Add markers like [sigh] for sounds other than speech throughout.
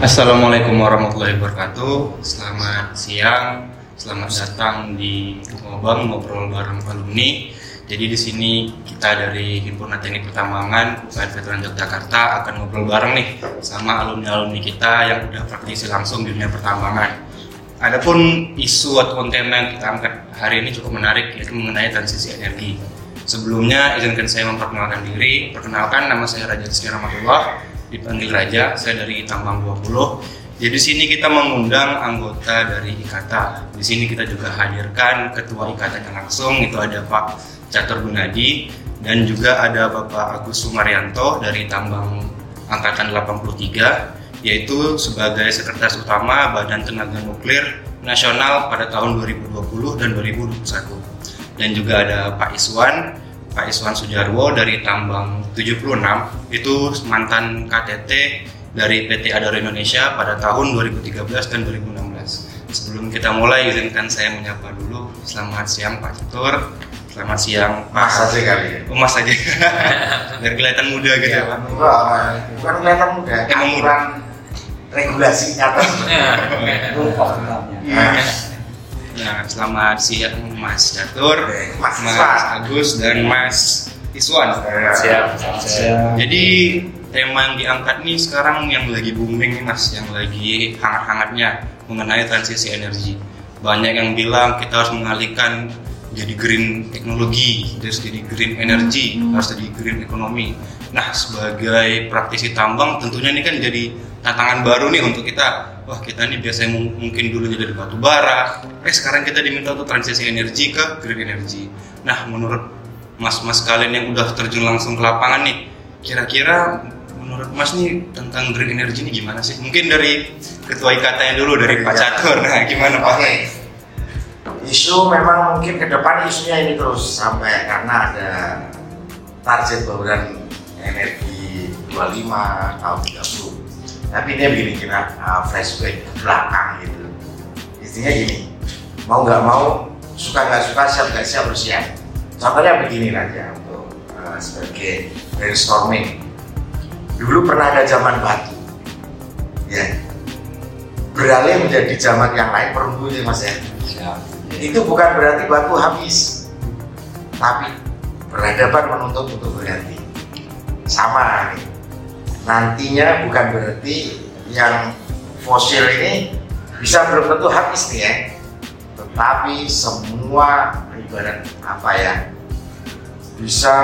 Assalamualaikum warahmatullahi wabarakatuh. Selamat siang, selamat datang di Ngobang ngobrol bareng alumni. Jadi di sini kita dari Himpunan Teknik Pertambangan UPN Veteran Yogyakarta akan ngobrol bareng nih sama alumni-alumni kita yang udah praktisi langsung di dunia pertambangan. Adapun isu atau konten yang kita angkat hari ini cukup menarik yaitu mengenai transisi energi. Sebelumnya izinkan saya memperkenalkan diri. Perkenalkan nama saya Raja Rizky Rahmatullah dipanggil Raja, saya dari Tambang 20. Jadi di sini kita mengundang anggota dari Ikata. Di sini kita juga hadirkan ketua Ikatanya langsung, itu ada Pak Catur Gunadi dan juga ada Bapak Agus Sumaryanto dari Tambang Angkatan 83 yaitu sebagai sekretaris utama Badan Tenaga Nuklir Nasional pada tahun 2020 dan 2021. Dan juga ada Pak Iswan Pak Iswan Sujarwo dari Tambang 76 itu mantan KTT dari PT Adaro Indonesia pada tahun 2013 dan 2016. Sebelum kita mulai izinkan saya menyapa dulu. Selamat siang Pak Catur. Selamat siang Pak. Mas aja kali ya. Oh, mas aja. [laughs] Biar kelihatan muda gitu ya, Pak. Enggak, bukan kelihatan muda. Emang muda. Aturan regulasi atas. Lupa. Nah, selamat siang Mas Catur, Mas Mas. Agus dan Mas Iswan. Siap. Jadi tema yang diangkat nih sekarang yang lagi booming nih mas, yang lagi hangat-hangatnya mengenai transisi energi. Banyak yang bilang kita harus mengalihkan jadi green teknologi, terus jadi green energy, harus jadi green ekonomi. Nah sebagai praktisi tambang tentunya ini kan jadi tantangan baru nih untuk kita. Wah kita nih biasanya mung- mungkin dulu jadi batu bara, eh sekarang kita diminta untuk transisi energi ke green energy. Nah menurut mas-mas kalian yang udah terjun langsung ke lapangan nih, kira-kira menurut mas nih tentang green energy ini gimana sih? Mungkin dari ketua ikatanya dulu dari Pak Catur, nah gimana Pak? Oke. Isu memang mungkin ke depan isunya ini terus sampai karena ada target bauran energi 25 tahun 30. Tapi ini begini kita uh, flashback ke belakang gitu. Intinya gini, mau nggak mau, suka nggak suka, siap nggak siap harus siap. Contohnya begini aja untuk uh, sebagai brainstorming. Dulu pernah ada zaman batu, ya. Beralih menjadi zaman yang lain perunggu ya mas ya itu bukan berarti batu habis tapi peradaban menuntut untuk berganti sama nih nantinya bukan berarti yang fosil ini bisa belum tentu habis nih ya. Tetapi semua ibarat apa ya bisa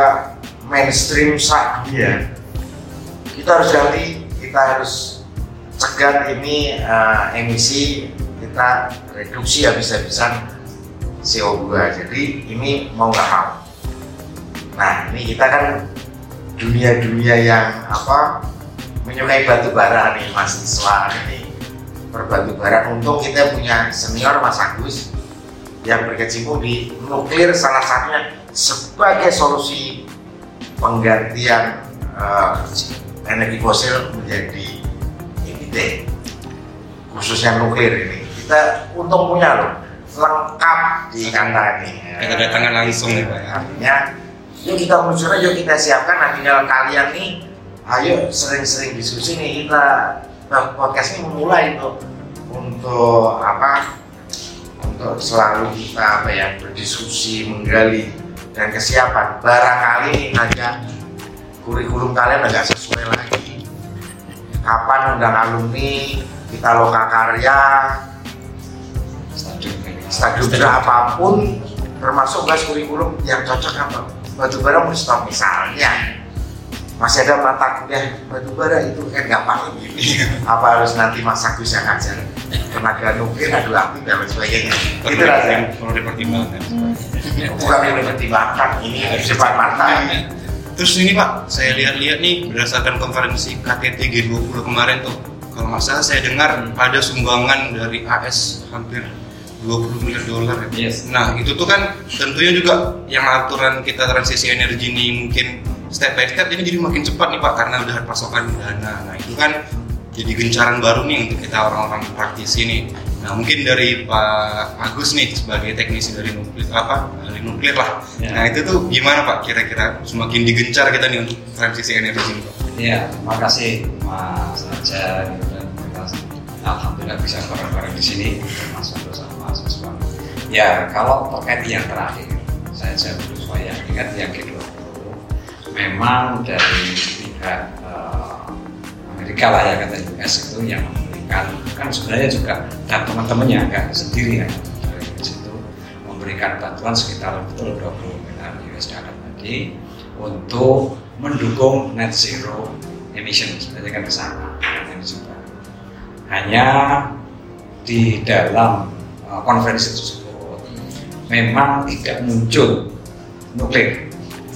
mainstream saat dunia kita harus ganti kita harus cegat ini eh, emisi kita reduksi habis-habisan CO2 jadi ini mau nggak mau. Nah ini kita kan dunia-dunia yang apa menyukai batu bara nih Mas Iswan ini. Berbatu bara. Untung kita punya senior Mas Agus yang berkecimpung di nuklir salah satunya sebagai solusi penggantian eh, energi fosil menjadi EBT khususnya nuklir ini. Kita untung punya loh lengkap di kanta ini. Kita datangan langsung Pak. artinya yuk kita munculnya yuk kita siapkan. Nah tinggal kalian nih ayo sering-sering diskusi nih kita nah, podcast ini memulai untuk untuk apa? Untuk selalu kita apa ya berdiskusi menggali dan kesiapan. Barangkali aja kurikulum kalian agak sesuai lagi. Kapan undang alumni kita loka karya stadium berapapun termasuk gas kurikulum yang cocok apa batu bara mau stop misalnya masih ada mata kuliah. Batu bara itu kan gampang gini apa harus nanti Mas Agus yang ngajar? Tenaga nuklir adu aktif dan lain sebagainya. Itu yang perlu dipertimbangkan. bukan yang dipertimbangkan ini sifat mata. Terus ini Pak, saya lihat-lihat nih berdasarkan konferensi KTT G20 kemarin tuh, kalau nggak salah saya dengar ada sumbangan dari AS hampir 20 miliar dolar. Ya. Yes. Nah itu tuh kan tentunya juga yang aturan kita transisi energi ini mungkin step by step ini jadi makin cepat nih Pak karena udah pasokan dana. Nah itu kan jadi gencaran baru nih untuk kita orang-orang praktisi nih. Nah mungkin dari Pak Agus nih sebagai teknisi dari nuklir apa ahli nuklir lah. Ya. Nah itu tuh gimana Pak? Kira-kira semakin digencar kita nih untuk transisi energi ini Pak? Ya, terima kasih Mas Raja dan kita alhamdulillah bisa bareng-bareng di sini termasuk bersama mahasiswa. Ya, kalau terkait yang terakhir, saya saya supaya ingat yang G20 memang dari pihak eh, Amerika lah ya kata US itu yang memberikan kan sebenarnya juga dan teman-temannya nggak sendiri ya dari itu memberikan bantuan sekitar betul 20 miliar US dollar tadi untuk mendukung net zero emission sebenarnya kan ke sana hanya di dalam uh, konferensi tersebut memang tidak muncul nuklir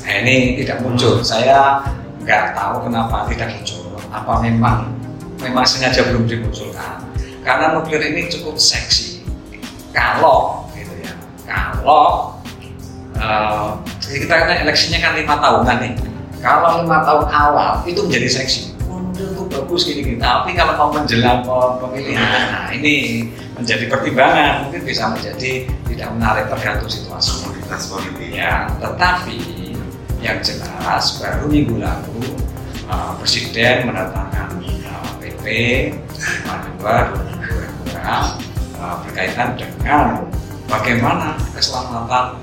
nah, ini tidak muncul. Saya nggak tahu kenapa tidak muncul. Apa memang memang sengaja belum dimunculkan? Karena nuklir ini cukup seksi. Kalau gitu ya. Kalau uh, kita kan eleksinya kan lima tahunan nih. Kalau lima tahun awal itu menjadi seksi. Mundur tuh bagus gini gini tapi kalau mau menjelang pemilihan nah ini menjadi pertimbangan. Mungkin bisa menjadi tidak menarik tergantung situasi politik. Ya tetapi yang jelas baru minggu lalu uh, presiden mendatangkan uh, PP 52 2022 uh, berkaitan dengan bagaimana keselamatan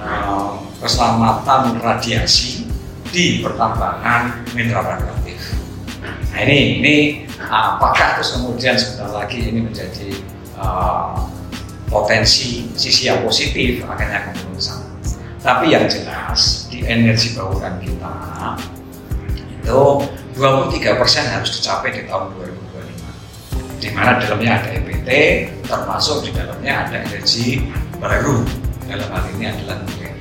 uh, keselamatan radiasi di pertambangan mineral radioaktif. Nah ini ini apakah terus kemudian sebentar lagi ini menjadi uh, potensi sisi yang positif akhirnya akan turun. Tapi yang jelas di energi bauran kita itu 23% harus dicapai di tahun 2025 di mana dalamnya ada EPT termasuk di dalamnya ada energi baru dalam hal ini adalah nuklir.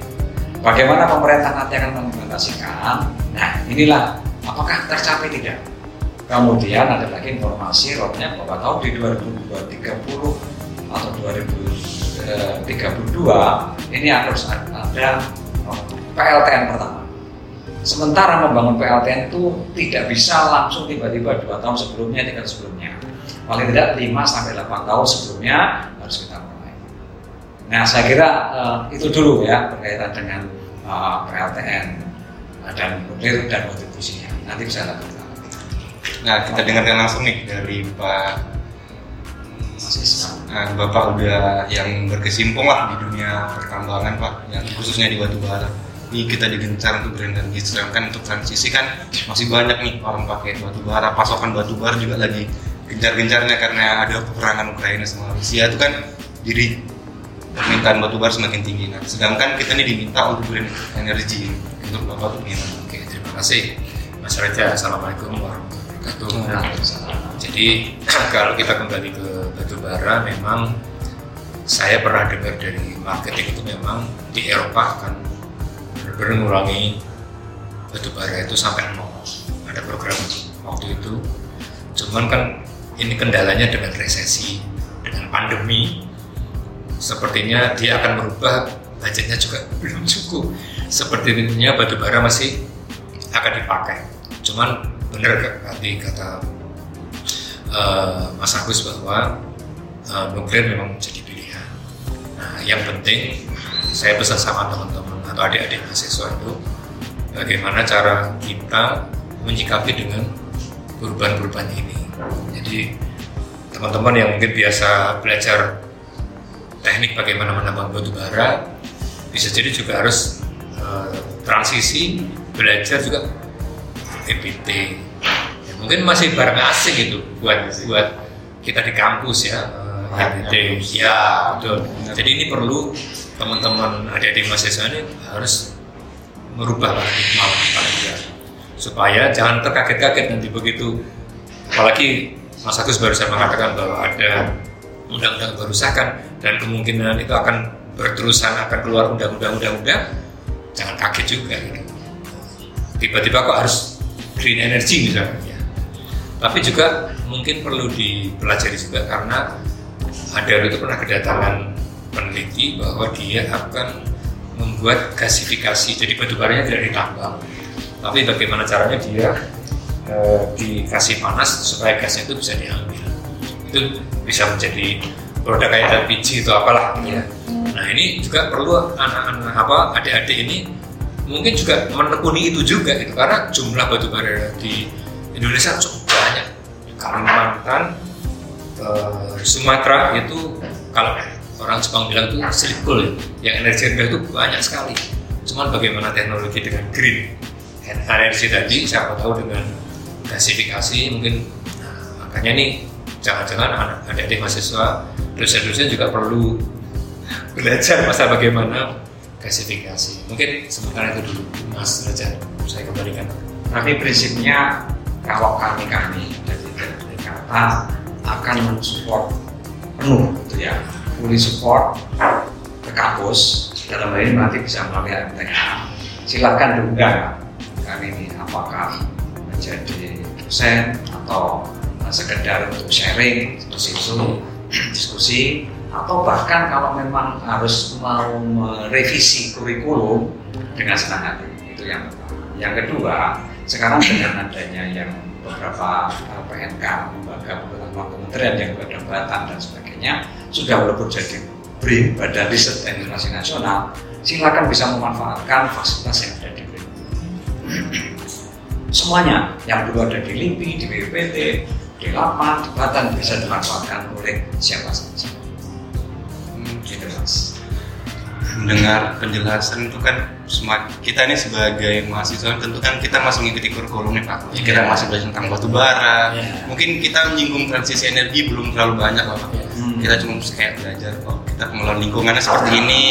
Bagaimana pemerintah nanti akan mengimplementasikan? Nah inilah apakah tercapai tidak? Kemudian ada lagi informasi roadmap bahwa tahun di 2030 atau 2032 ini harus ada PLTN pertama. Sementara membangun PLTN itu tidak bisa langsung tiba-tiba dua tahun sebelumnya, tiga tahun sebelumnya. Paling tidak 5 sampai 8 tahun sebelumnya harus kita mulai. Nah, saya kira uh, itu dulu ya berkaitan dengan uh, PLTN uh, dan nuklir dan kontribusinya. Nanti bisa lanjutkan. Nah kita dengarkan langsung nih dari Pak Mas Ismail. Nah, Bapak udah yang berkesimpung lah di dunia pertambangan Pak, yang khususnya di batu bara. Ini kita digencar untuk berenergi, sedangkan untuk transisi kan masih banyak nih orang pakai batu bara. Pasokan batu bara juga lagi gencar-gencarnya karena ada peperangan Ukraina sama Rusia itu kan jadi permintaan batu bara semakin tinggi. Nah, sedangkan kita ini diminta untuk berenergi. Untuk Bapak tuh gimana? Oke, terima kasih Mas Raja. Assalamualaikum warahmatullahi wabarakatuh. Jadi [clears throat] kalau kita kembali ke batu bara, memang saya pernah dengar dari marketing itu memang di Eropa akan benar-benar mengurangi batu bara itu sampai nol. Ada program waktu itu. Cuman kan ini kendalanya dengan resesi, dengan pandemi. Sepertinya dia akan merubah budgetnya juga [laughs] belum cukup. Sepertinya batu bara masih akan dipakai. Cuman benar tadi kata uh, Mas Agus bahwa uh, nuklir memang menjadi pilihan. Nah, yang penting saya pesan sama teman-teman atau adik-adik mahasiswa itu bagaimana cara kita menyikapi dengan perubahan-perubahan ini. Jadi teman-teman yang mungkin biasa belajar teknik bagaimana menambang batu bara bisa jadi juga harus uh, transisi belajar juga EPT ya, mungkin masih barang asing gitu buat buat kita di kampus ya EPT ya betul. Jadi ini perlu teman-teman adik-adik mahasiswa ini harus merubah paradigma tidak supaya jangan terkaget-kaget nanti begitu. Apalagi Mas Agus barusan mengatakan bahwa ada undang-undang kerusakan dan kemungkinan itu akan berterusan akan keluar undang-undang undang-undang jangan kaget juga gitu. tiba-tiba kok harus green energy misalnya. Ya. tapi juga mungkin perlu dipelajari juga karena ada itu pernah kedatangan peneliti bahwa dia akan membuat gasifikasi jadi batu baranya tidak ditambang. Tapi bagaimana caranya dia e, dikasih panas supaya gasnya itu bisa diambil. Itu bisa menjadi produk kayak LPG atau apalah gitu. Nah ini juga perlu anak-anak apa adik-adik ini mungkin juga menekuni itu juga gitu karena jumlah batu bara di Indonesia cukup banyak. Kalimantan eh, Sumatera itu kalau orang Jepang bilang itu sirkul ya. yang energi rendah itu banyak sekali. Cuman bagaimana teknologi dengan green? Energi tadi siapa tahu dengan gasifikasi mungkin. Nah, makanya nih jangan-jangan anak adik-adik mahasiswa dosen-dosen juga perlu belajar masa bagaimana gasifikasi. Mungkin sementara itu dulu mas belajar saya kembalikan. Tapi prinsipnya kalau kami kami dari kata akan mensupport penuh gitu ya, fully support ke kampus dalam hal ini nanti bisa melalui MTA. Silakan diundang kami ini apakah menjadi dosen atau sekedar untuk sharing, diskusi, diskusi atau bahkan kalau memang harus mau merevisi kurikulum dengan senang hati itu yang pertama. Yang kedua, sekarang dengan adanya yang beberapa eh, PNK, lembaga beberapa kementerian yang berdebatan dan sebagainya sudah walaupun jadi BRIN Badan Riset dan Inovasi Nasional, silakan bisa memanfaatkan fasilitas yang ada di BRIN. Semuanya yang dulu ada di LIPI, di BPT, di Lapan, di Batan bisa dimanfaatkan oleh siapa saja. Hmm, Gitu mas. Mendengar penjelasan itu kan semak- kita ini sebagai mahasiswa tentu kan kita masih mengikuti kurikulum nih Pak. Ya, kita Iya. masih belajar tentang batu bara. Iya. Mungkin kita menyinggung transisi energi belum terlalu banyak lah Pak. Hmm. Kita cuma kayak belajar oh kita pengelolaan lingkungannya seperti ini,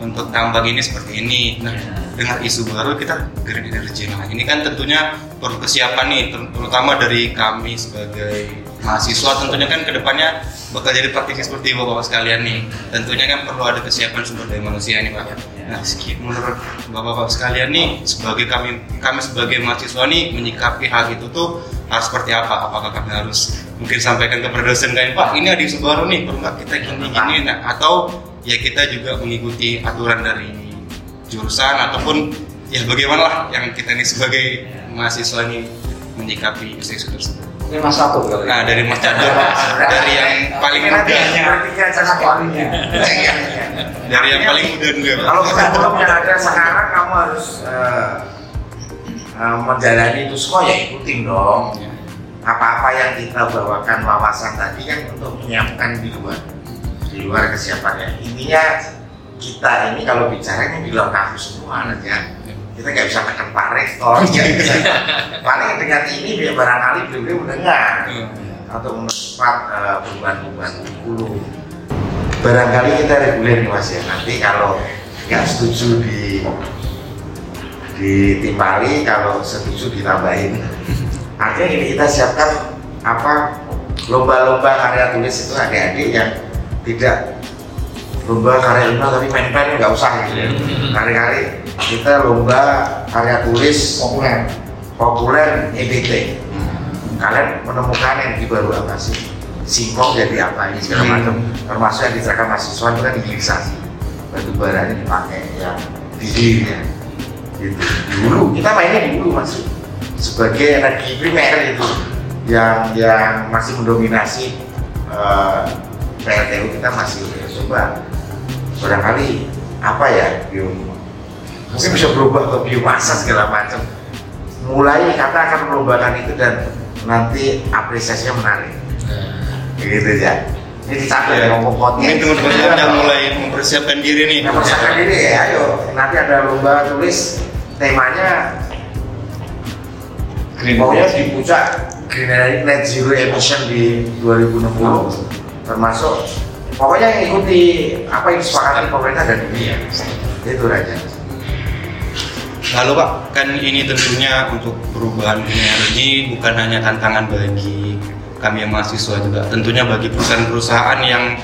untuk tambang ini seperti ini. Nah, Iya. dengan isu baru kita green energy. Nah, ini kan tentunya perlu kesiapan nih, ter- terutama dari kami sebagai mahasiswa tentunya kan ke depannya bakal jadi praktisi seperti bapak-bapak sekalian nih. Tentunya kan perlu ada kesiapan sumber daya manusia nih pak. Nah, menurut bapak-bapak sekalian nih, sebagai kami kami sebagai mahasiswa nih menyikapi hal itu tuh harus seperti apa? Apakah kami harus mungkin sampaikan kepada dosen kayak Pak, ini ada isu baru nih, perlu kita gini gini? Nah, atau ya kita juga mengikuti aturan dari jurusan ataupun ya bagaimana lah yang kita ini sebagai mahasiswa ini menyikapi isu-isu tersebut. Ini mas satu kali. Nah dari Mas Chandra, dari yang paling muda, Bertiga aja satuannya. dari yang paling muda dulu ya. Kalau kurikulum yang ada sekarang kamu harus eh, eh, menjalani itu semua ya ikutin dong. Ya. Apa-apa yang kita bawakan wawasan tadi kan untuk menyiapkan di luar, di luar kesiapannya. Intinya kita ini kalau bicara ini di luar kampus semua aja. Kita nggak bisa tekan Pak Rektor, bisa. Paling dengan ini ya barangkali beliau mendengar atau mempercepat eh, perubahan-perubahan kurikulum. Barangkali kita reguler nih mas ya. Nanti kalau nggak setuju di ditimpali, kalau setuju ditambahin. Artinya ini kita siapkan apa lomba-lomba karya tulis itu adik-adik yang tidak lomba karya ilmiah tapi main-main nggak usah gitu ya. Kali-kali kita lomba karya tulis populer. populer EBT kalian menemukan energi baru apa sih? Singkong jadi apa ini segala Hmm. macam. Termasuk yang diserahkan mahasiswa itu kan hilirisasi batu bara ini dipakai yang dihilirnya gitu. Dulu kita mainnya dulu mas. Sebagai energi primer itu. Yang yang masih mendominasi eh, PLTU kita masih coba. Barangkali apa ya mungkin bisa berubah ke biomasa segala macam. Mulai kata akan melombakan itu dan nanti apresiasinya menarik. Gitu ya. Ini dicatat ya ngomong Mungkin teman-teman udah mulai mempersiapkan diri nih. yang persiapkan diri ya ayo. Nanti ada lomba tulis temanya. Green maunya di puncak green energy net zero emission di 2060 termasuk. Pokoknya yang ikuti apa yang disepakati pemerintah dan dunia itu raja Lalu Pak, kan ini tentunya untuk perubahan energi bukan hanya tantangan bagi kami yang mahasiswa juga, tentunya bagi perusahaan-perusahaan yang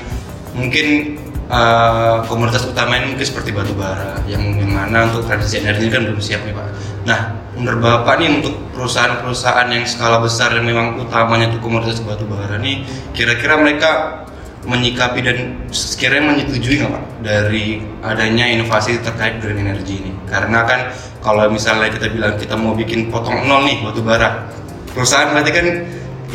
mungkin eh, komoditas utama ini mungkin seperti batu bara, yang mana untuk transisi energi kan belum siap nih Pak. Nah, menurut Bapak nih untuk perusahaan-perusahaan yang skala besar yang memang utamanya itu komoditas batu bara nih, kira-kira mereka menyikapi dan sekiranya menyetujui nggak Pak dari adanya inovasi terkait green energy ini? Karena kan kalau misalnya kita bilang kita mau bikin potong nol nih batu bara, perusahaan berarti kan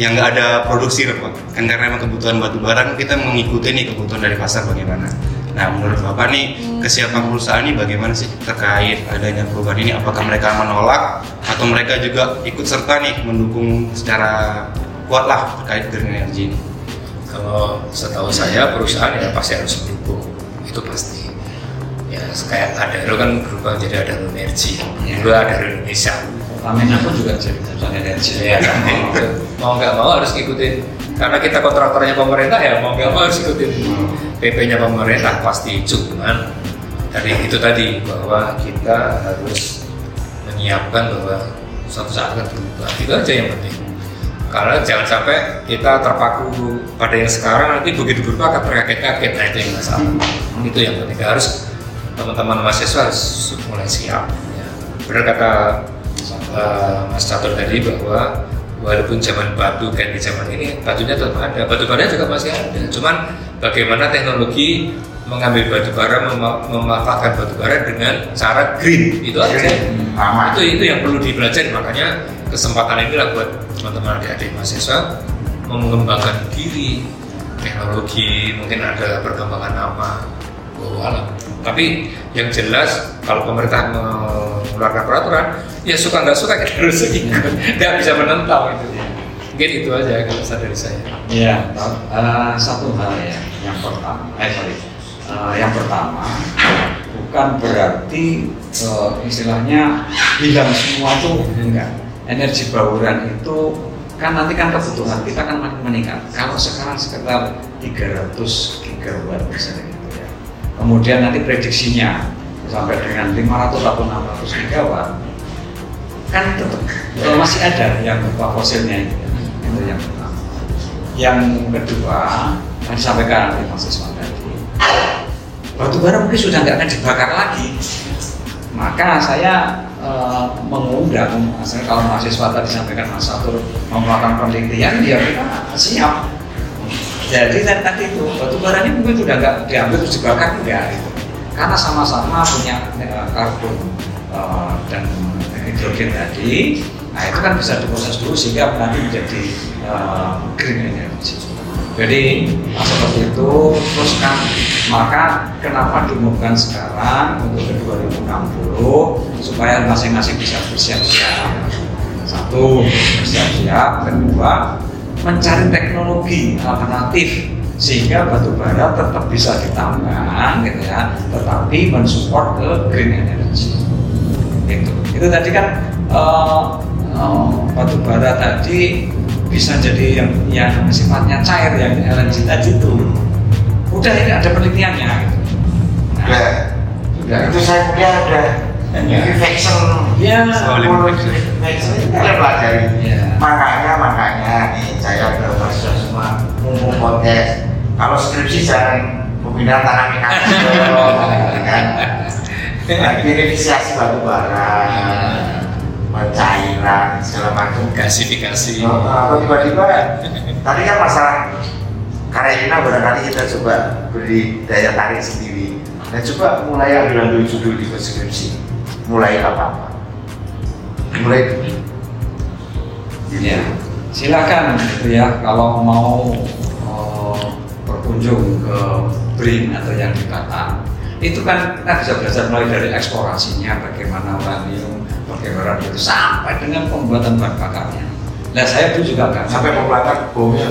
yang nggak ada produksi pak. Kan karena emang kebutuhan batu bara kan kita mengikuti nih kebutuhan dari pasar bagaimana. Nah menurut bapak nih kesiapan perusahaan ini bagaimana sih terkait adanya perubahan ini? Apakah mereka menolak atau mereka juga ikut serta nih mendukung secara kuat lah terkait green energy ini Kalau setahu saya perusahaan ya pasti harus mendukung itu pasti. Ya kayak Adaro kan berubah jadi Adaro Energi, dulu Adaro Indonesia. Pertamina pun juga jadi perusahaan energi. Ya kan, [laughs] itu. mau nggak mau harus ngikutin karena kita kontraktornya pemerintah ya mau nggak mau harus ikutin PP-nya pemerintah pasti cuman dari itu tadi bahwa kita harus menyiapkan bahwa suatu saat akan berubah itu aja yang penting karena jangan sampai kita terpaku pada yang sekarang nanti begitu berubah akan terkaget-kaget. Nah itu yang masalah. Itu yang penting. Harus teman-teman mahasiswa harus mulai siap. Ya. benar kata uh, Mas Catur tadi bahwa walaupun zaman batu kayak di zaman ini batunya tetap ada. Batu bara juga masih ada. Cuman bagaimana teknologi mengambil batu bara mema- memanfaatkan batu bara dengan cara green. Itu aja. Aman. itu itu yang perlu dipelajari. Makanya kesempatan inilah buat teman-teman adik-adik mahasiswa mengembangkan diri teknologi mungkin ada perkembangan nama wow alam. Tapi yang jelas kalau pemerintah mengeluarkan peraturan ya suka nggak suka kita harus ikut. [laughs] Nggak bisa menentang itu. Mungkin itu aja kalau dari saya. Ya, eh, satu hal ya, yang pertama, eh sorry, Eh, yang pertama bukan berarti eh, istilahnya hilang semua tuh enggak. Energi bauran itu kan nanti kan kebutuhan kita kan makin meningkat. Kalau sekarang sekitar 300 gigawatt misalnya gitu ya. Kemudian nanti prediksinya sampai dengan 500 atau 600 gigawatt kan tetap masih ada yang berupa fosilnya itu, ya. itu yang pertama. Yang kedua, yang disampaikan oleh mahasiswa tadi, batu bara mungkin sudah nggak akan dibakar lagi. Maka saya eh, mengundang, misalnya kalau mahasiswa tadi sampaikan Mas Satur mau melakukan penelitian, ya kita siap. Jadi tadi itu batu ini mungkin sudah nggak diambil terus dibakar enggak, gitu. karena sama-sama punya eh, karbon eh, dan hidrogen tadi. Nah itu kan bisa diproses dulu sehingga nanti menjadi eh, green energy. Jadi seperti itu terus kan maka kenapa diumumkan sekarang untuk ke 2060 supaya masing-masing bisa bersiap-siap? Satu bersiap-siap kedua mencari teknologi alternatif sehingga batu bara tetap bisa ditambang gitu ya tetapi mensupport ke green energy. Itu. Itu tadi kan eh, eh, batu bara tadi bisa jadi yang, yang sifatnya cair yang LNG tadi itu udah ini ada penelitiannya gitu. Nah, Udah. Itu saya kuliah ada Ya. liquefaction. Ya. Liquefaction itu kita pelajari. Ya. Makanya makanya nih saya mahasiswa semua mumpung podcast. Kalau skripsi jangan pemindahan tanah mekanik dong, [laughs] kan? Nah, inisiasi batu bara, pencairan segala macam. gasifikasi Oh, atau tiba-tiba tadi kan masalah Karolina barangkali kita coba beri daya tarik sendiri dan coba mulai ambil ambil judul di deskripsi mulai apa apa mulai dulu Gitu. Ya, silakan gitu ya kalau mau eh, berkunjung ke BRIN atau yang di Batam itu kan kita bisa belajar mulai dari eksplorasinya bagaimana uranium, bagaimana itu sampai dengan pembuatan bahan bakarnya. Nah saya dulu juga kan sampai membakar bomnya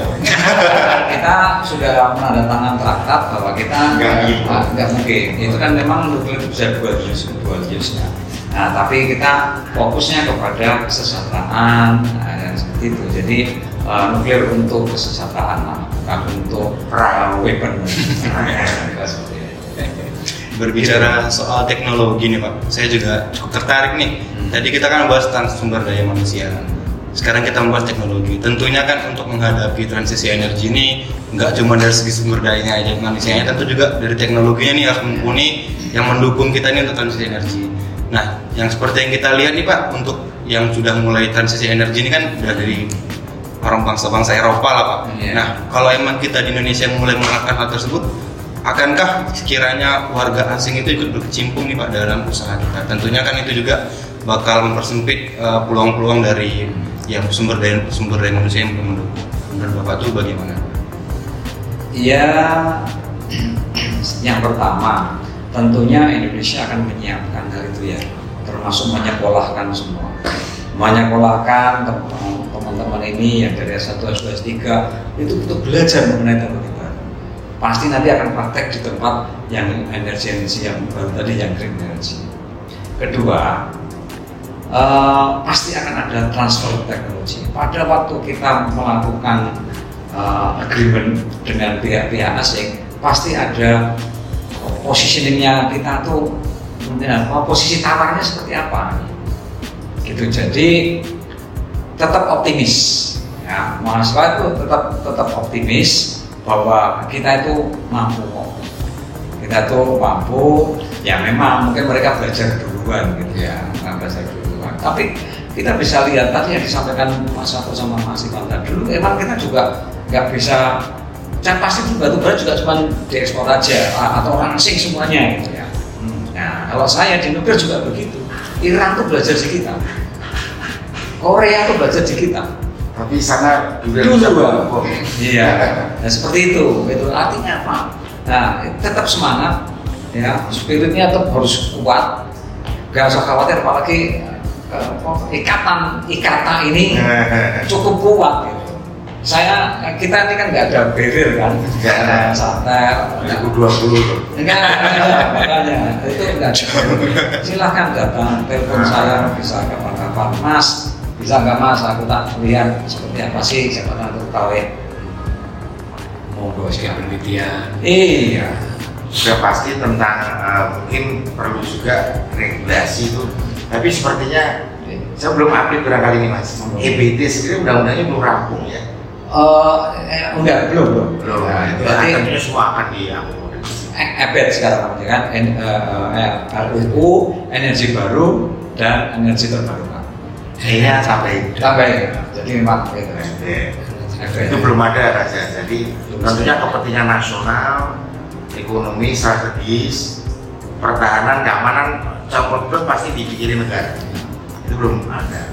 [laughs] kita sudah menandatangani traktat bahwa kita Nggak gitu. Nggak mungkin itu kan memang nuklir bisa dual use dual use ya. Nah tapi kita fokusnya kepada kesejahteraan nah, yang seperti itu. Jadi eh, nuklir untuk kesejahteraan lah, bukan untuk Perang. uh, weapon. [laughs] [laughs] Berbicara soal teknologi nih pak. Saya juga cukup tertarik nih. Tadi kita kan bahas tentang sumber daya manusia. Sekarang kita membahas teknologi. Tentunya kan untuk menghadapi transisi energi ini nggak cuma dari segi sumber dayanya aja manusianya tentu juga dari teknologinya nih harus mumpuni yang mendukung kita nih untuk transisi energi. Nah yang seperti yang kita lihat nih pak untuk yang sudah mulai transisi energi ini kan udah dari orang bangsa-bangsa Eropa lah pak. Iya. nah kalau emang kita di Indonesia mulai menerapkan hal tersebut akankah sekiranya warga asing itu ikut berkecimpung nih Pak dalam usaha kita? Tentunya kan itu juga bakal mempersempit eh, peluang-peluang dari yang sumber daya sumber daya manusia yang mendukung. Menurut Bapak itu bagaimana? Ya, [clears throat] yang pertama tentunya Indonesia akan menyiapkan hal itu ya, termasuk menyekolahkan semua, menyekolahkan tem- teman-teman ini yang dari S1, S2, S3 itu untuk belajar mengenai teknologi. Pasti nanti akan praktek di tempat yang energi energi yang baru tadi yang green energy. Kedua, eh, pasti akan ada transfer teknologi. Pada waktu kita melakukan eh, agreement dengan pihak-pihak asing, pasti ada positioningnya kita tuh ya, apa, posisi tawarnya seperti apa. Gitu. Jadi tetap optimis. Ya, mahasiswa itu tetap tetap optimis bahwa kita itu mampu kok. Kita tuh mampu. Ya memang mungkin mereka belajar duluan gitu ya, mereka belajar duluan. Tapi kita bisa lihat tadi yang disampaikan Mas Aku sama Mas Iwan tadi dulu, emang kita juga nggak bisa dan pasti di batu bara juga cuma diekspor aja atau orang asing semuanya gitu ya. Nah kalau saya di nuklir juga begitu. Iran tuh belajar di kita, Korea tuh belajar di kita. Tapi sana juga Dulu. Iya, [laughs] nah, seperti itu. Itu artinya apa? Nah, tetap semangat, ya. Spiritnya tetap harus kuat. Gak usah khawatir, apalagi eh, apa, ikatan ikatan ini [laughs] cukup kuat. Gitu. Saya kita ini kan nggak ada barrier kan, Nggak ada. santai. 2020 Enggak, enggak, makanya itu enggak ada. Silahkan datang, telepon saya bisa kapan-kapan, Mas. Bisa nggak Mas? Aku tak lihat seperti apa sih, siapa tahu tahu ya. monggo siap penelitian Iya. sudah pasti tentang eh, mungkin perlu juga regulasi itu tapi sepertinya saya belum update barangkali ini mas EBT sendiri undang-undangnya belum rampung ya Eh, eh, enggak, belum, belum. belum Nah, itu berarti tentunya semua akan diakomodir e- EBET sekarang namanya kan, En- eh, eh, RUU, energi baru dan energi terbarukan. Kayaknya sampai Sampai, jadi memang gitu. Ya. EBET. itu belum ada raja. Jadi tentunya kepentingan nasional ekonomi strategis pertahanan keamanan campur aduk pasti dipikirin negara. Itu belum ada.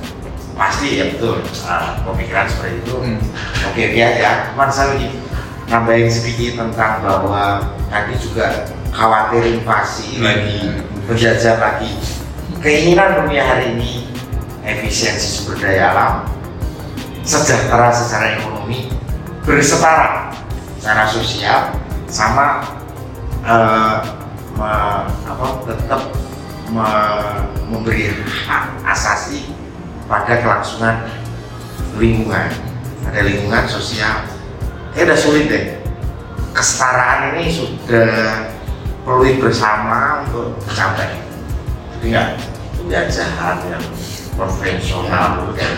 Pasti ya betul. Ah, pemikiran seperti itu. Hmm. oke oke aja cuman saya lagi nambahin sedikit tentang bahwa tadi juga khawatir invasi lagi penjajah lagi. Keinginan dunia hari ini efisiensi sumber daya alam sejahtera secara ekonomi bersetara secara sosial sama eh, me- apa, tetap me- memberi hak asasi pada kelangsungan lingkungan ada lingkungan sosial. Kayak udah sulit deh. Kesetaraan ini sudah perlu bersama untuk mencapai. Jadi nggak penjajahan yang kan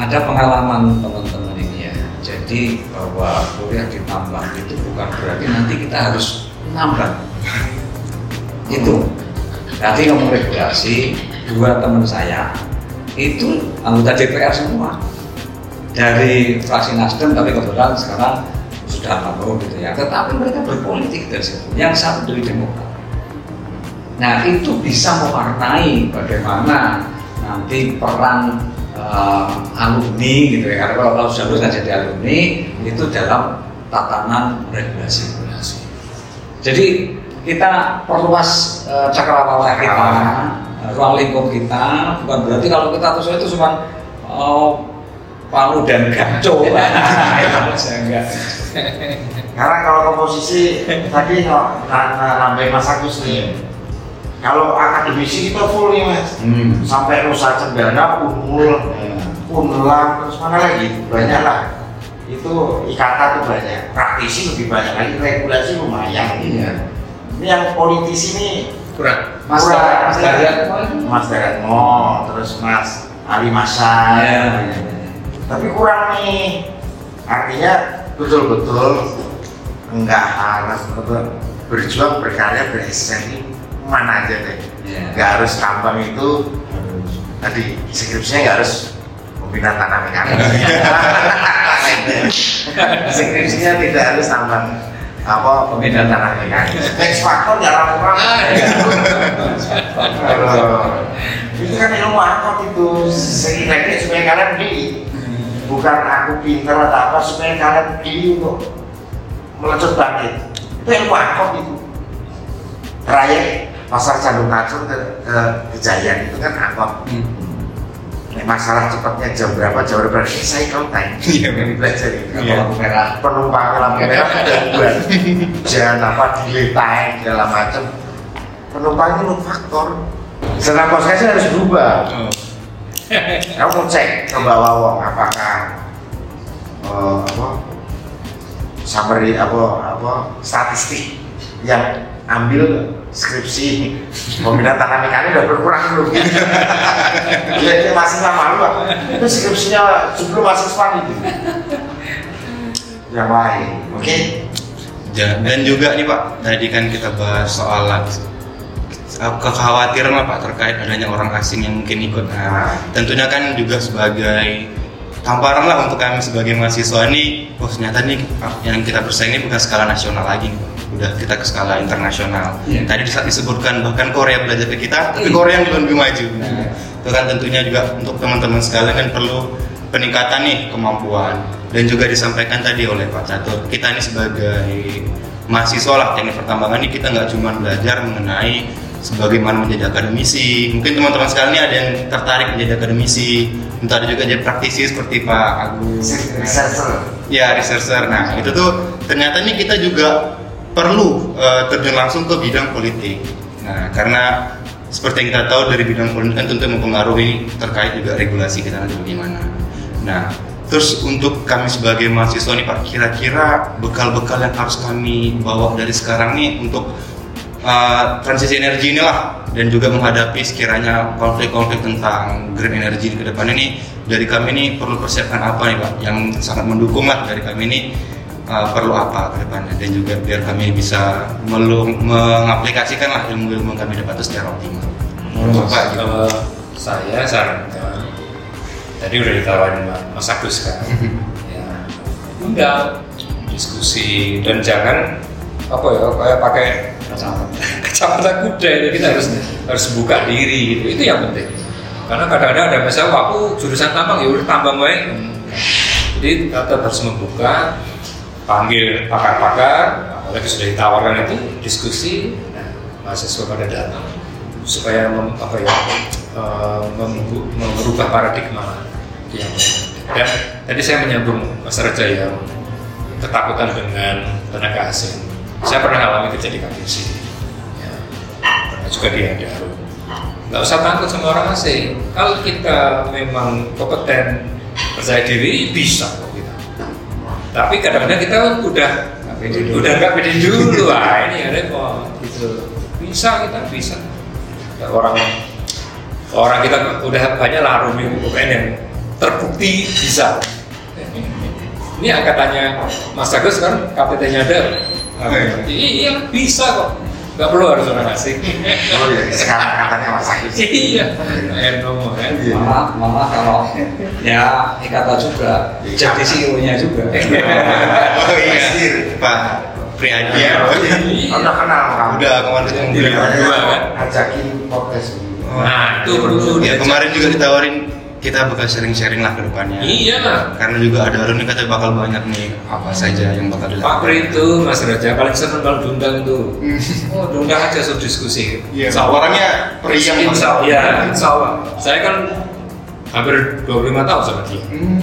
ada pengalaman teman-teman ini ya. Jadi bahwa kuliah ditambah itu bukan berarti nanti kita harus nambah. itu. Tadi ngomong regulasi, dua teman saya itu anggota DPR semua dari fraksi Nasdem tapi kebetulan sekarang sudah tahu gitu ya. Tetapi mereka berpolitik dari situ. Yang satu dari Demokrat. Nah itu bisa mewarnai bagaimana nanti peran eh, alumni gitu ya. Karena kalau, kalau sudah lulus nggak jadi alumni itu dalam tatanan regulasi. Jadi kita perluas eh, cakrawala kita, eh, ruang lingkup kita. Bukan berarti kalau kita terus itu cuma eh, palu dan gaco. [laughs] Karena kalau komposisi tadi no, na- na- nambahin Mas Agus nih, kalau akademisi kita full nih mas, Hmm. sampai Nusa Cendana, Unmul, Unlam, terus mana lagi banyak lah. Itu ikatan tuh banyak, praktisi lebih banyak lagi, regulasi lumayan. Iya. Ini yang politisi nih, kurang Mas Kurang. Daryat- Mas Mas Daratmo, terus Mas Ali Masai. Ya. tapi kurang nih artinya betul-betul enggak harus betul berjuang berkarya bereksistensi mana aja deh. Iya. nggak harus tambang itu tadi skripsinya nggak harus pembina tanah mekanik [laughs] skripsinya tidak harus tambang apa pemindahan tanah mekanis. X faktor ya orang itu kan ilmu angkot itu setidaknya supaya kalian beli. Bukan aku pinter atau apa supaya kalian beli untuk melecut bangkit. Itu ilmu angkot itu. Trayek pasar Candung Kacung ke, ke Kejayaan itu kan angkot. Nek masalah cepatnya jam berapa jam berapa? Ini saya kalau time Iya, yang belajar itu Iya. lampu merah? Penumpang lampu merah gangguan jangan apa delay time segala macam penumpang ini load faktor. Setelah prosesnya harus berubah. Oh. kamu mau cek ke bawah wong apakah eh, apa summary apa apa statistik yang ambil skripsi. Pemindahan tanah mekanik udah berkurang belum? Iya ini masih sama lu itu skripsinya sebelum masuk span itu yang lain oke? Ja- Dan juga nih Pak, tadi kan kita bahas soal kekhawatiran lah Pak terkait adanya orang asing yang mungkin ikut. Nah, tentunya kan juga sebagai tamparan lah untuk kami sebagai mahasiswa ini, oh ternyata nih yang kita bersaing ini bukan skala nasional lagi udah kita ke skala internasional. Iya. Tadi disebutkan bahkan Korea belajar ke kita, tapi Korea yang juga lebih maju. Itu kan tentunya juga untuk teman-teman sekalian kan perlu peningkatan nih kemampuan dan juga disampaikan tadi oleh Pak Catur kita ini sebagai mahasiswa lah teknik pertambangan ini kita nggak cuma belajar mengenai sebagaimana menjadi akademisi mungkin teman-teman sekalian ini ada yang tertarik menjadi akademisi entah ada juga jadi praktisi seperti Pak Agus. Researcher. Ya researcher. Nah itu tuh ternyata nih kita juga perlu eh, terjun langsung ke bidang politik. Nah karena seperti yang kita tahu dari bidang politik kan tentu mempengaruhi terkait juga regulasi kita nanti bagaimana. Nah terus untuk kami sebagai mahasiswa nih Pak kira-kira bekal-bekal yang harus kami bawa dari sekarang nih untuk uh, transisi energi inilah dan juga menghadapi sekiranya konflik-konflik tentang green energy ke depan ini dari kami ini perlu persiapkan apa nih Pak yang sangat mendukung lah dari kami ini uh, perlu apa ke depannya dan juga biar kami bisa melu- mengaplikasikan lah ilmu-ilmu kami dapat secara optimal. Pak, gitu. Kalau saya sarankan tadi udah ditawarin Mas- Mas Agus kan [laughs] ya undang diskusi dan jangan apa ya kayak pakai kacamata [laughs] kuda itu kita harus harus buka diri gitu. itu yang penting. Karena kadang-kadang ada masalah "Wah, aku jurusan tambang. Ya udah tambang baik jadi tetap harus membuka panggil pakar-pakar apalagi sudah ditawarkan itu diskusi nah, mahasiswa pada datang supaya mem, apa ya eh, merubah paradigma yang dan tadi saya menyambung Mas Raja yang ketakutan dengan tenaga asing saya pernah alami kerja di KBC ya, pernah juga di Adaro nggak usah takut sama orang asing. Kalau kita memang kompeten percaya diri bisa kok kita. Tapi kadang-kadang kita udah udah nggak pede [laughs] dulu. Ah ini ya repot. Gitu. Bisa kita bisa. Ya, orang orang kita udah banyak lah Rumi UPN yang terbukti bisa. [laughs] Ini angkatannya Mas Agus kan KPT-nya ada iya bisa kok nggak perlu harus orang asing oh ya sekarang katanya Mas Agus iya Eno kan malah malah kalau ya ikata juga jadi CEO-nya juga [laughs] Oh iya, Pak Priyadi. Iya. Oh, iya. Iya. udah kenal kamu Udah kemarin Di beliau. Dua, kan? ajakin podcast Oh. Nah, itu perlu Ya kemarin juga ditawarin kita bakal sharing-sharing lah ke depannya. Iya lah. Karena juga ada alumni katanya bakal banyak nih apa saja yang bakal Pak dilakukan. Pri itu Mas Raja paling seneng kalau diundang tuh. Oh, diundang aja suruh diskusi. Iya, Allah. orangnya periang Insya. Allah. Ya, insya Allah. Saya kan hampir 25 tahun sama dia. Hmm.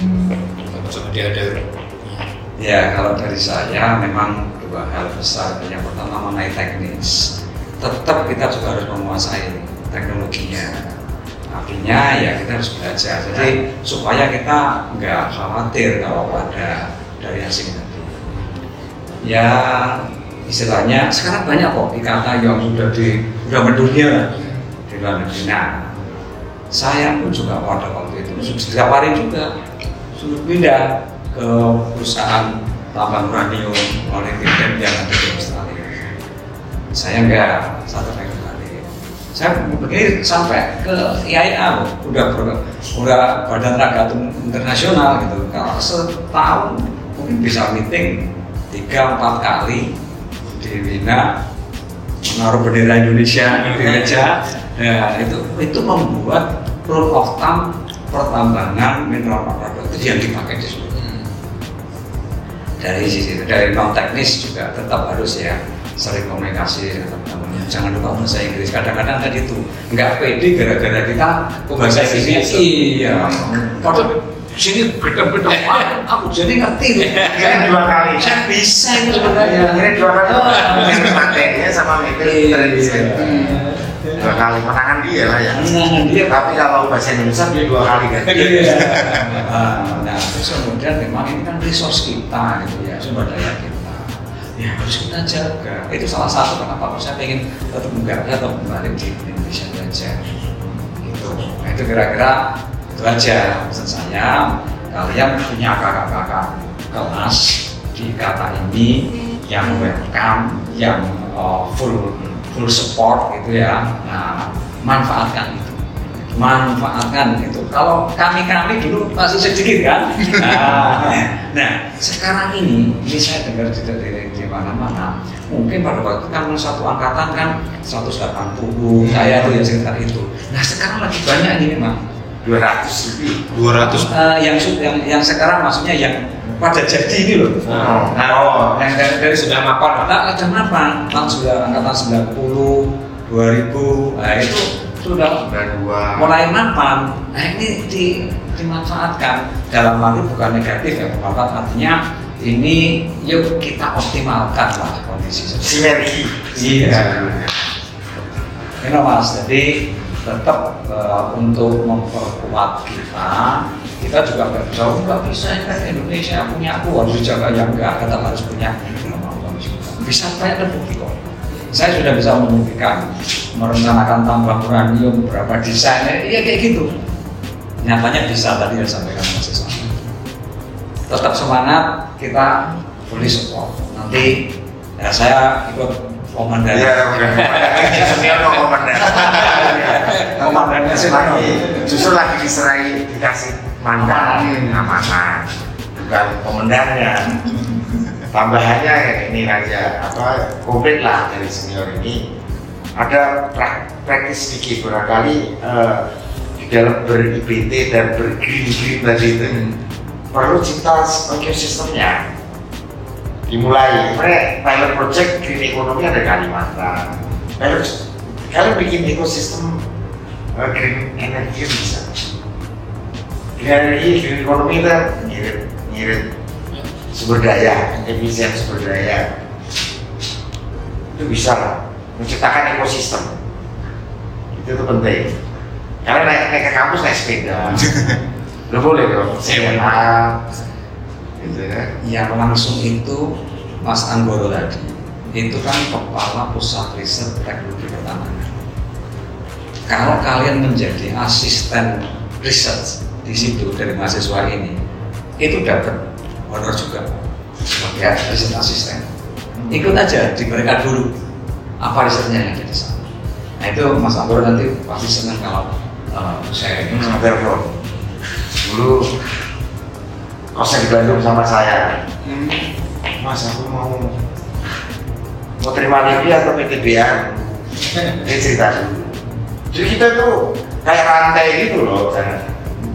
Sama dia ada. Ya kalau dari saya memang dua hal besar. Yang pertama mengenai teknis. Tetap kita juga harus menguasai teknologinya. Artinya ya kita harus belajar. Jadi supaya kita nggak khawatir kalau ada dari asing tadi. Ya istilahnya sekarang banyak kok ikatan yang sudah di sudah mendunia di luar negeri. Nah, saya pun juga pada waktu itu sudah ditawarin juga suruh pindah ke perusahaan tambang uranium oleh Pindem yang ada di Australia. Saya enggak, satu balik. Saya begini sampai ke loh, udah ber- udah badan raga internasional gitu. Kalau setahun mungkin bisa meeting tiga empat kali di Wina menaruh bendera Indonesia di meja. Ya itu itu membuat rule of thumb pertambangan mineral produk itu yang dipakai di situ. Dari sisi dari non teknis juga tetap harus ya sering komunikasi teman-teman jangan lupa bahasa Inggris kadang-kadang tadi itu nggak pede gara-gara kita bahasa Inggrisnya iya padahal sini beda-beda [laughs] aku jadi ngerti Kira dua kali. saya bisa itu sebenarnya Kira dua kali. Oh. Mikir materinya sama mikir Iya. tradisi. Dua kali menangan dia lah ya. Menangan dia. Tapi kalau bahasa Indonesia dia dua kali kan. Iya. Nah, terus kemudian memang ini kan resource kita gitu ya, sumber daya kita. Ya harus kita jaga. Itu salah satu kenapa saya pengen tetap tetap kembali di Indonesia belajar. Gitu. Nah, itu kira-kira itu aja pesan saya. Kalian punya kakak-kakak kelas di kata ini yang welcome, yang uh, full full support gitu ya. Nah, manfaatkan itu manfaatkan itu. Kalau kami-kami dulu masih sedikit kan. [laughs] Nah, nah, sekarang ini ini saya dengar juga dari di mana-mana. Mungkin pada waktu kan satu angkatan kan 180 saya tuh yang sekitar itu. Nah sekarang lagi banyak ini memang. 200 lebih. 200 Eh, yang, yang yang sekarang maksudnya yang pada jadi ini loh. Oh. Nah, Oh. yang dari, dari sudah mapan. Nah, ada apa? Tahun sudah angkatan 90, 2000, nah itu sudah mulai mapan. Nah ini di, dimanfaatkan dalam arti bukan negatif ya, bukan artinya ini yuk kita optimalkan lah kondisi Sinergi. Iya. ini mas, jadi tetap eh, untuk memperkuat kita, kita juga kerja nggak bisa ini kan Indonesia punya aku harus dijaga yang enggak, tetap harus punya. Bisa banyak terbukti kok. Saya sudah bisa membuktikan merencanakan tambah uranium berapa desainnya, iya kayak gitu. Nyatanya bisa tadi yang disampaikan Mas Islam. Tetap semangat, kita fully support. Nanti ya saya ikut komandan. Iya. Senior no komandan. Komandannya senior. lagi, justru lagi diserai dikasih mandat amanah, bukan komandannya. Tambahannya kayak ini aja, apa komplit lah dari senior ini. Ada pra- praktis sedikit barangkali eh, di dalam ber-IPT dan ber-green green tadi itu perlu cipta ekosistemnya dimulai. Sebenarnya pilot project green economy ada Kalimantan. Pilot kalian bikin ekosistem uh, green energy bisa green energy green economy itu ngirit ngirit sumber daya efisien sumber daya. Itu bisa menciptakan ekosistem. Itu tuh penting. Kalian naik, naik ke kampus naik sepeda [laughs] lo boleh dong sepeda gitu kan yang langsung itu Mas Anggoro tadi itu kan kepala pusat riset teknologi pertanahan. Kalau kalian menjadi asisten riset di situ dari mahasiswa ini, itu dapat honor juga sebagai riset asisten. Ikut aja diberikan dulu apa risetnya yang ada di sana. Nah itu Mas Anggoro nanti pasti senang kalau uh, saya ini Hmm. Dulu kosnya di Bandung sama saya. Mas aku mau mau terima lagi atau PTBA? Ini cerita dulu. Jadi kita tuh kayak rantai gitu loh. kan.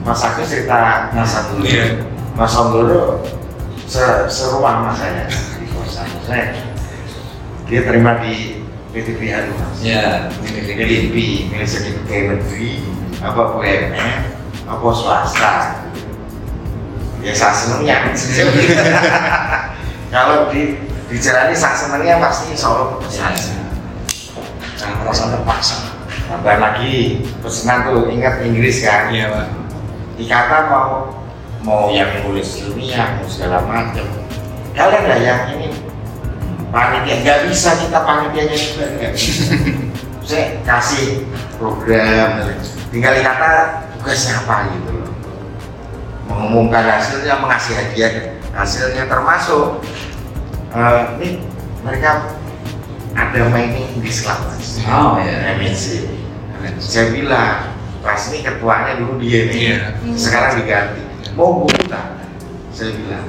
Mas aku cerita Mas aku Iya. Mas Anggoro se seruang mas saya di kosan. Saya dia terima di PTBA tuh mas. ya lebih milik sedikit kayak negeri apa UMN apa swasta? Ya saya senengnya. [laughs] Kalau di dijalani saya senengnya pasti Allah pesan jangan merasa terpaksa. tambah lagi pesanan tuh ingat Inggris kan? Iya pak. Dikata mau mau yang nulis ilmiah mau segala macam. Kalian nggak yang ini. Panitia nggak bisa kita panitianya juga nggak bisa. [laughs] Saya kasih program tinggal dikata tugasnya apa gitu loh. Mengumumkan hasilnya mengasih hadiah hasilnya termasuk eh, ini mereka ada mining di mas. Oh, iya. MNC saya bilang pas ini ketuanya dulu dia nih. Iya. sekarang diganti. Mau buka saya bilang.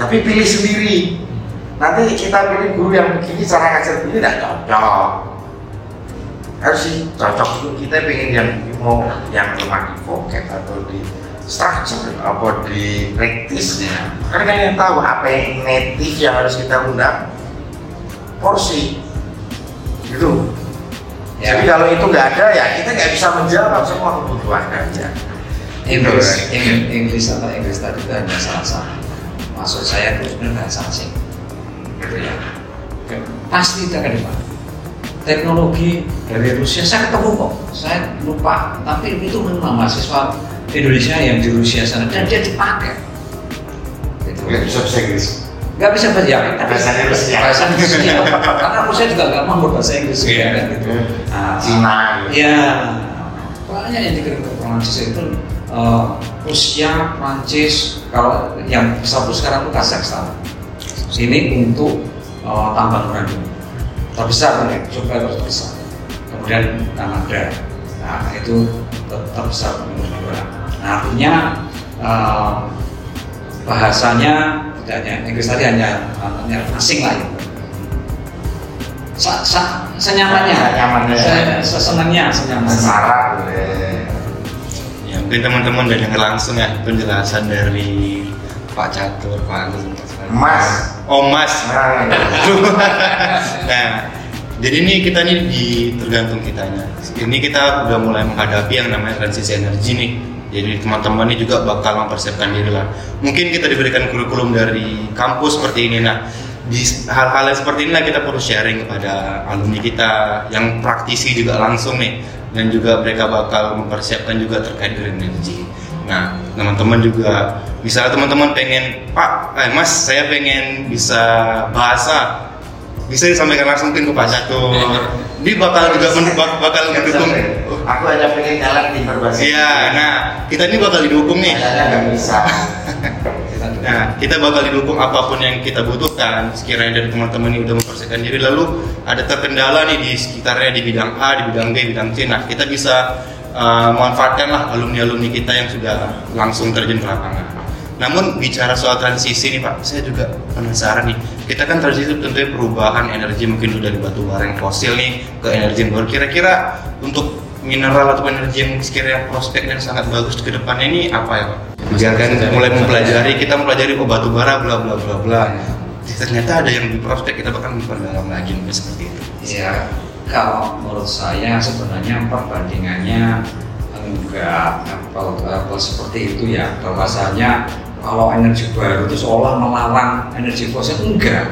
Tapi pilih sendiri. Nanti kita pilih guru yang begini cara ngajar begini tidak cocok harus sih cocok itu kita pengen yang mau yang lemah di vocab atau di structure apa di praktisnya karena yang tahu apa yang native yang harus kita undang porsi gitu Ya. jadi kalau itu nggak ada ya kita nggak bisa menjawab semua kebutuhan kerja Inggris, Ing- Inggris atau Inggris tadi itu hanya salah satu. Maksud saya itu sebenarnya bahasa asing, gitu ya. Pasti itu akan depan. Teknologi dari Rusia saya ketemu kok, saya lupa. Tapi itu memang mahasiswa Indonesia yang di Rusia sana dan dia dipakai. Gitu. nggak bisa bahasa Inggris Nggak bisa bahasa ya, tapi Bahasa Inggris ya. Bahasa ya. Karena Rusia juga nggak mau bahasa Inggris Iya. kan, gitu. Nah, Cina. Ya, banyak yang dikirim ke Prancis itu eh, Rusia, Prancis, kalau yang besar itu sekarang itu Kazakhstan. Ini untuk eh, tambang uranium terbesar nih, survei terbesar. Kemudian Kanada, nah itu ter- terbesar menurut gua. Nah artinya eh, bahasanya tidak hanya Inggris tadi hanya hanya asing lah itu. Sa, sa, senyamannya, Senyamannya. Se- sesenangnya, senyamannya. Sesara boleh Ya, mungkin teman-teman udah dengar langsung ya penjelasan dari Pak Catur, Pak Agus. Mas. Oh Mas. nah, nah, jadi ini kita nih di tergantung kitanya. Ini kita udah mulai menghadapi yang namanya transisi energi nih. Jadi teman-teman ini juga bakal mempersiapkan diri lah. Mungkin kita diberikan kurikulum dari kampus seperti ini. Nah, di hal-hal yang seperti inilah kita perlu sharing kepada alumni kita yang praktisi juga langsung nih dan juga mereka bakal mempersiapkan juga terkait green energy. Nah, teman-teman juga misalnya teman-teman pengen, Pak, eh, Mas, saya pengen bisa bahasa, bisa disampaikan langsung mungkin ke Pak Catur. Dia bakal juga men- bak- bakal mendukung. aku hanya pengen jalan di berbahasa Iya, nah kita ini bakal didukung nih. Nggak bisa. [laughs] Nah, kita bakal didukung apa pun yang kita butuhkan. Sekiranya dari teman-teman ini udah mempersiapkan diri, lalu ada terkendala nih di sekitarnya di bidang A, di bidang B, bidang C. Nah, kita bisa uh, memanfaatkan lah alumni-alumni kita yang sudah langsung terjun ke lapangan. Namun bicara soal transisi nih Pak, saya juga penasaran nih. Kita kan transisi tentunya perubahan energi mungkin udah dari batu bara yang fosil nih ke energi yang baru. Kira-kira untuk mineral atau energi yang sekiranya prospek dan sangat bagus ke depannya ini apa ya Pak? Biarkan mulai mempelajari, kita mempelajari oh batu bara bla bla bla bla. Ternyata ada yang di prospek kita bahkan memperdalam lagi seperti itu. Ya, kalau menurut saya sebenarnya perbandingannya enggak apa, apa seperti itu ya. Bahwasanya kalau energi baru itu seolah melarang energi fosil enggak.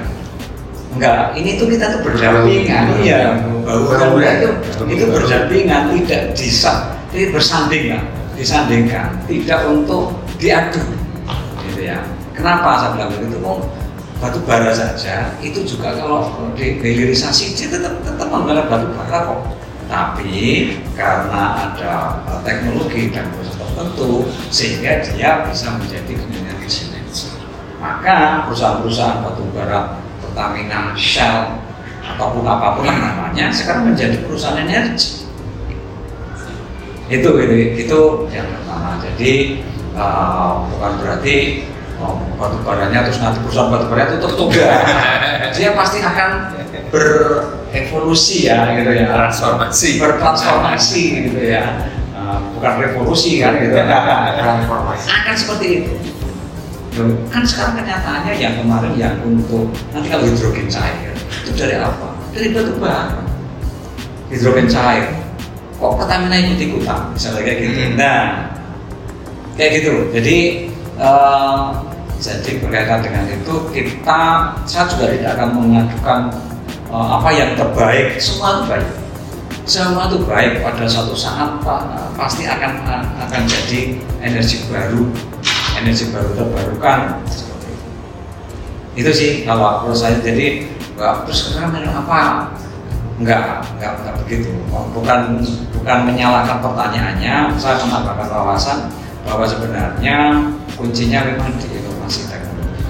Enggak. Ini tuh kita tuh berdampingan. Iya. Bahu Bahu, ya. itu itu berdampingan tidak bisa tidak bersanding lah disandingkan. Tidak untuk diadu. Gitu ya. Kenapa saya bilang begitu? Oh, batu bara saja itu juga kalau di hilirisasi dia tetap tetap menggunakan batu bara kok. Tapi karena ada uh, teknologi dan proses tertentu sehingga dia bisa menjadi energi sinergi maka perusahaan-perusahaan batu bara Pertamina, Shell ataupun apa pun yang namanya sekarang menjadi perusahaan energi. Itu itu itu yang pertama. Jadi uh, bukan berarti batu baranya terus nanti perusahaan batu bara itu tutup enggak dia pasti akan berevolusi ya gitu ya. Transformasi. bertransformasi gitu ya. Uh, bukan revolusi kan gitu. Transformasi. Akan seperti itu. Kan sekarang kenyataannya yang kemarin yang untuk nanti kalau hidrogen cair itu dari apa? Dari batu bara hidrogen cair. Kok Pertamina ikut ikutan misalnya kayak gitu. Hmm. nah kayak gitu. Jadi eh, jadi berkaitan dengan itu kita saya juga tidak akan mengajukan eh, apa yang terbaik. Semua itu baik. Semua itu baik. Pada suatu saat Pak, pasti akan akan jadi energi baru energi baru terbarukan. Seperti itu itu sih kalau menurut saya. Jadi nggak terus minum apa? Enggak enggak enggak begitu. Bukan bukan menyalahkan pertanyaannya. Saya menambahkan wawasan bahwa sebenarnya kuncinya memang di inovasi teknologi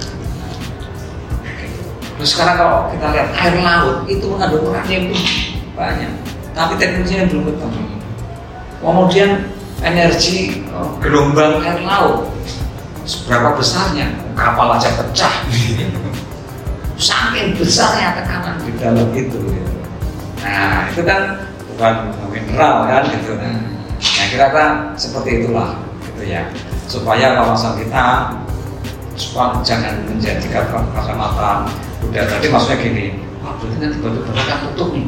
terus sekarang kalau kita lihat air laut itu mengandung uranium itu banyak. Tapi teknologinya belum ketemu. Kemudian energi eh, gelombang air laut seberapa besarnya? Kapal aja pecah. Saking besarnya tekanan di dalam itu gitu. nah itu kan bukan mineral kan gitu. Nah, kira-kira seperti itulah gitu ya. Supaya wawasan kita jangan menjadikan kacamata udah tadi maksudnya gini wah berarti nanti bara kan tutup nih.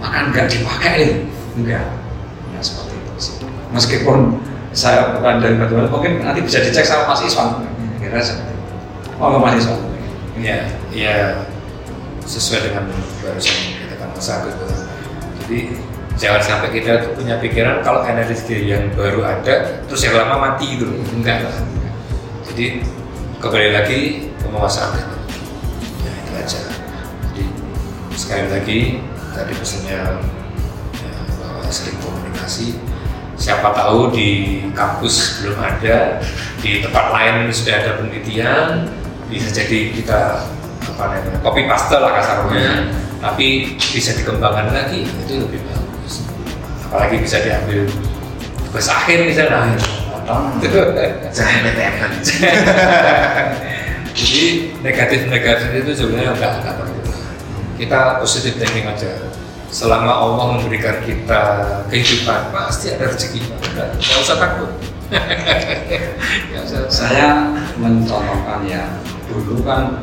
Akan nggak dipakai. Enggak. Ya seperti itu sih. Meskipun saya bukan dari batu mungkin nanti bisa dicek sama Mas Iswan. Kira seperti itu. Oh Mas Iswan? Ya ya sesuai dengan barusan dikatakan Mas Agus jadi jangan sampai kita punya pikiran kalau energi yang baru ada terus yang lama mati gitu enggak. Lah jadi kembali lagi penguasaan teknologi ya itu aja. Jadi sekali lagi tadi pesannya ya, bahwa sering komunikasi. Siapa tahu di kampus belum ada di tempat lain sudah ada penelitian bisa jadi kita apa namanya copy paste lah kasarnya. Tapi bisa dikembangkan lagi itu lebih bagus. Apalagi bisa diambil tugas akhir misalnya jangan PTM kan jadi negatif-negatif itu sebenarnya enggak enggak perlu. Kita positif thinking aja. Selama Allah memberikan kita kehidupan pasti ada rezekinya. Udah nggak usah takut. [laughs] Nggak usah- saya mencontohkan ya dulu kan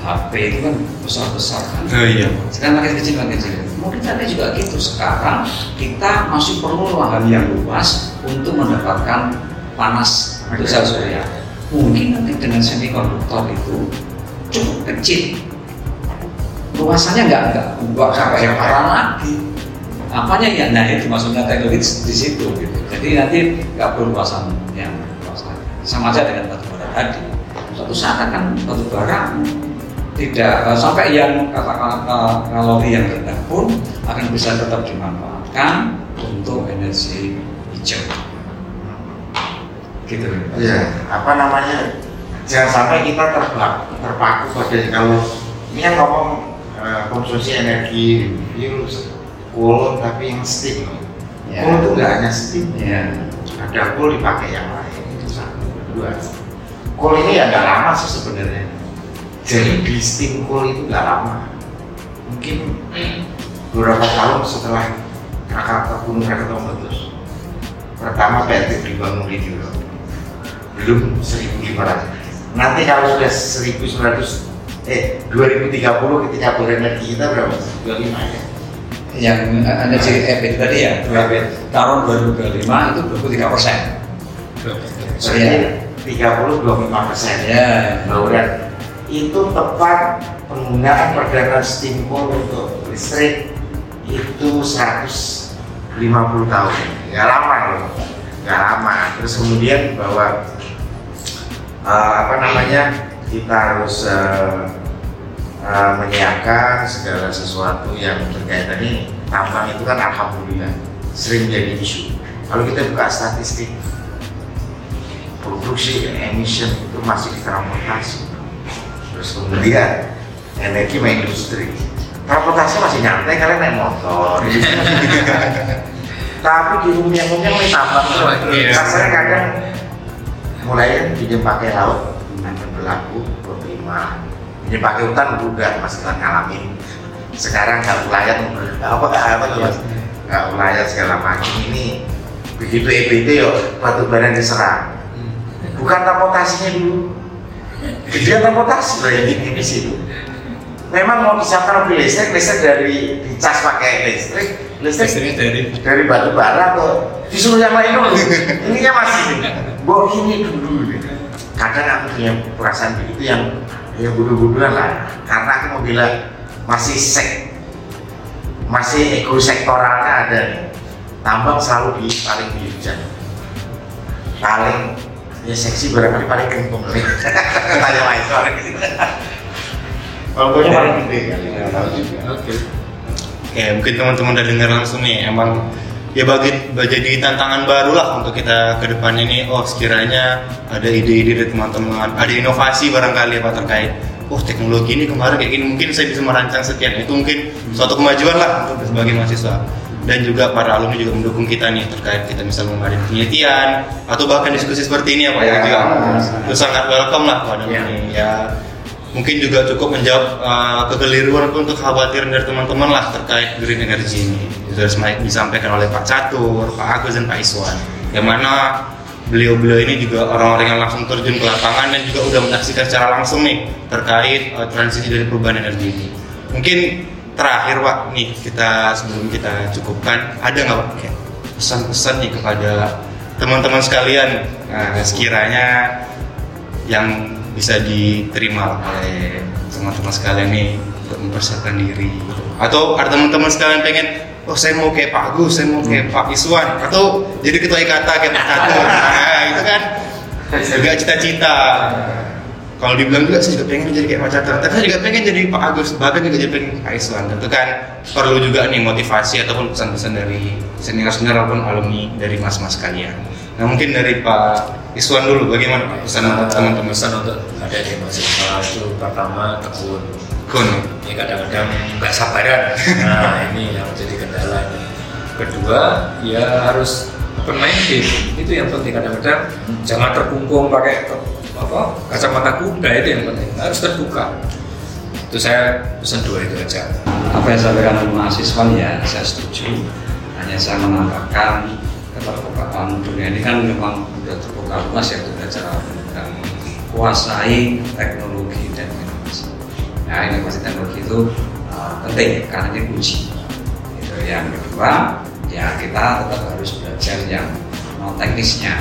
HP itu kan besar-besar kan. Oh iya. sekarang makin kecil makin kecil. Mungkin saja juga gitu. Sekarang kita masih perlu lahan yang luas untuk mendapatkan panas. Untuk sel surya mungkin nanti dengan semikonduktor itu cukup kecil. Luasannya nggak nggak nggak sampai yang parah lagi. Apanya ya? Nah itu maksudnya teknologi di situ gitu. Jadi nanti nggak perlu luasan yang luasan sama aja dengan batu bara tadi. Suatu saat akan batu bara tidak eh, sampai yang katakan eh, kalori yang rendah pun akan bisa tetap dimanfaatkan untuk energi hijau gitu Iya, apa namanya? Jangan sampai kita terbak, terpaku pada kalau ini kan ngomong eh, konsumsi energi virus cool tapi yang steam. Ya. Cool itu nggak hanya steam, ya ada cool dipakai yang lain itu satu. Kedua, cool ini ya nggak lama sih sebenarnya. Jadi di steam cool itu nggak lama. Mungkin beberapa tahun setelah Krakatau Gunung Krakatau meletus. Pertama Patrick dibangun di York belum 1500 nanti kalau sudah 1900 eh 2030 ketika berenergi kita berapa? 25 ya yang eh, energi EBIT tadi ya? EBIT. tahun 2025 itu 23 persen. Berarti 30 25 persen. Ya bauran itu tepat penggunaan perdana stimpul untuk listrik itu 150 tahun. Nggak lama loh. Nggak lama. Terus kemudian bahwa eh, apa namanya? Kita harus eh, eh, menyiapkan segala sesuatu yang berkaitan ini tambang itu kan alhamdulillah sering jadi isu. Kalau kita buka statistik produksi dan emission itu masih di transportasi. Terus kemudian energi main industri. Transportasi masih nyantai kalian naik motor. [laughs] Tapi di rumiang-rumiang main tambang terus. Iya. saya kadang mulai pinjam pakai laut ada berlaku 25 pinjam pakai hutan udah masih ngalamin. Sekarang nggak ulayat apa apa tuh mas? Nggak ulayat segala macam. Ini begitu EBT yo batu bara diserang. Bukan transportasinya dulu. Dia transportasi loh yang di di situ. Memang mau disiapkan mobil listrik listrik dari dicas pakai listrik listrik Listriknya dari dari batu bara atau disuruh yang lain dulu? Ininya masih bawa ini dulu kadang aku punya perasaan begitu yang ya bodoh-bodohan lah. Karena aku mau bilang masih sek masih ego sektoralnya ada nih. Tambang selalu di paling dihujat paling ya seksi barangkali paling kentung. Nih [laughs] tanya lain soalnya gitu Walaupun paling [laughs] gede. Kali Oke. Oke, mungkin teman-teman udah dengar langsung nih, emang ya bagi jadi tantangan baru lah untuk kita ke depannya nih. Oh, sekiranya ada ide-ide dari teman-teman, ada inovasi barangkali apa terkait. Oh, teknologi ini kemarin kayak gini, mungkin saya bisa merancang sekian. Itu mungkin suatu kemajuan lah untuk sebagai mahasiswa. Dan juga para alumni juga mendukung kita nih terkait kita bisa mengadakan penelitian atau bahkan diskusi seperti ini ya Pak. Ya. Itu juga itu sangat welcome lah pada Ya. ya mungkin juga cukup menjawab uh, kekeliruan ataupun kekhawatiran dari teman-teman lah terkait green energy ini. Itu sudah disampaikan oleh Pak Catur, Pak Agus dan Pak Iswan. Yang mana beliau-beliau ini juga orang-orang yang langsung terjun ke lapangan dan juga udah menyaksikan secara langsung nih terkait uh, transisi dari perubahan energi ini. Mungkin terakhir Pak nih kita sebelum kita cukupkan ada nggak Pak pesan-pesan nih kepada teman-teman sekalian nah, sekiranya yang bisa diterima oleh teman-teman sekalian nih untuk mempersiapkan diri. Atau ada teman-teman sekalian pengen oh saya mau kayak Pak Agus, saya mau kayak Pak Iswan atau jadi ketua IKATA kayak Pak Catur. [laughs] Nah itu kan juga cita-cita. Kalau dibilang juga saya juga pengen jadi kayak Pak Catur. Tapi saya juga pengen jadi Pak Agus. Bahkan juga jadi pengen Pak Iswan. Tentu kan perlu juga nih motivasi ataupun pesan-pesan dari senior-senior ataupun alumni dari mas-mas kalian nah mungkin dari Pak Iswan dulu bagaimana pesan untuk teman-teman pesan untuk adik-adik mahasiswa itu pertama tekun. Kun ya kadang-kadang nggak sabaran. Nah [laughs] ini yang jadi kendala kedua ya harus open minded itu yang penting kadang-kadang. Jangan terkungkung pakai apa kacamata kuda itu yang penting. Harus terbuka. Itu saya pesan dua itu aja. Apa yang saya sampaikan mahasiswa ya saya setuju. Hanya saya menambahkan keterbukaan dunia. Ini kan memang sudah terbuka luas ya untuk belajar dan kuasai teknologi dan inovasi. Nah inovasi teknologi itu uh, penting karena ini kunci. Itu yang kedua ya kita tetap harus belajar yang non teknisnya.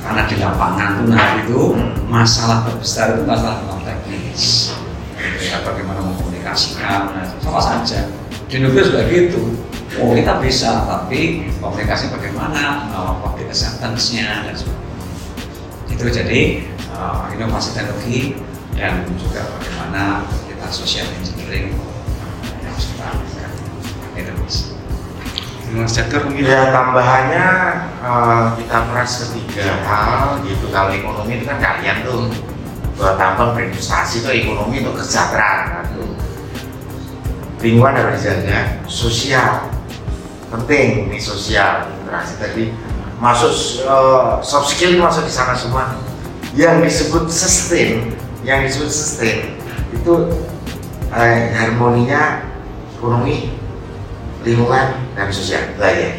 Karena di lapangan tuh nah itu masalah terbesar itu masalah non teknis. Ya bagaimana mengkomunikasikan nah, sama saja. Di Indonesia juga gitu oh. Kita bisa tapi komunikasi bagaimana uh, public acceptance-nya dan sebagainya. Itu jadi uh, inovasi teknologi dan juga bagaimana kita social engineering yang harus kita lakukan itu mas Mas Catur mungkin? Ya tambahannya eh, kita peras ketiga hal gitu. Kalau ekonomi itu kan kalian tuh buat tambang berinvestasi itu ekonomi untuk kesejahteraan kan. Tuh. Lingkungan harus dijaga, sosial penting ini sosial interaksi. Tadi masuk eh, soft skill masuk di sana semua. Yang disebut sustain, yang disebut sustain itu eh, harmoninya ekonomi lingkungan dan sosial. Itu aja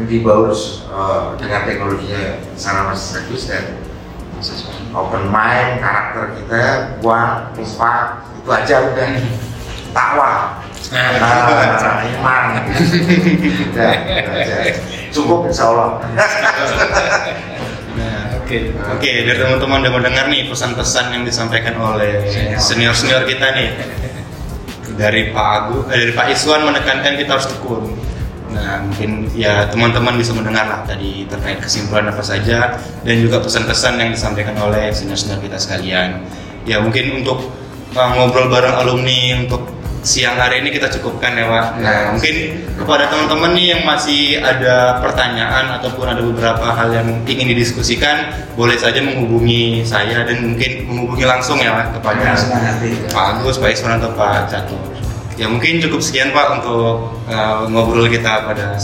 ini dibaur uh, dengan teknologinya sana mas bagus dan open mind karakter kita buat lupa itu aja udah. Takwa nah, iman aja cukup insya Allah Nah, Oke, oke dari teman-teman udah mendengar nih pesan-pesan yang disampaikan oleh senior-senior kita nih. Dari Pak Agus, eh, dari Pak Iswan menekankan kita harus tekun. Nah, mungkin ya teman-teman bisa mendengar lah tadi terkait kesimpulan apa saja dan juga pesan-pesan yang disampaikan oleh senior-senior kita sekalian. Ya mungkin untuk uh, ngobrol bareng alumni untuk siang hari ini kita cukupkan ya Pak. Nah mungkin kepada teman-teman nih yang masih ada pertanyaan ataupun ada beberapa hal yang ingin didiskusikan, boleh saja menghubungi saya dan mungkin menghubungi langsung ya Pak kepada hati Pak Agus, Pak Iswan atau Pak Catur. Ya mungkin cukup sekian Pak untuk uh, ngobrol kita pada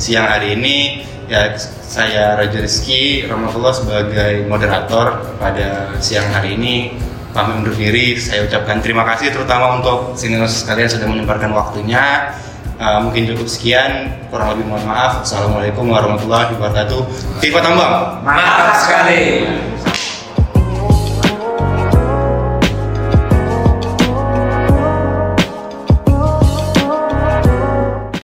siang hari ini. Ya saya Raja Rizky Rahmatullah sebagai moderator pada siang hari ini pamit undur diri. Saya ucapkan terima kasih terutama untuk senior sekalian sudah menyempatkan waktunya. Uh, mungkin cukup sekian, kurang lebih mohon maaf. Assalamualaikum warahmatullahi wabarakatuh. Viva Tambang. mantap sekali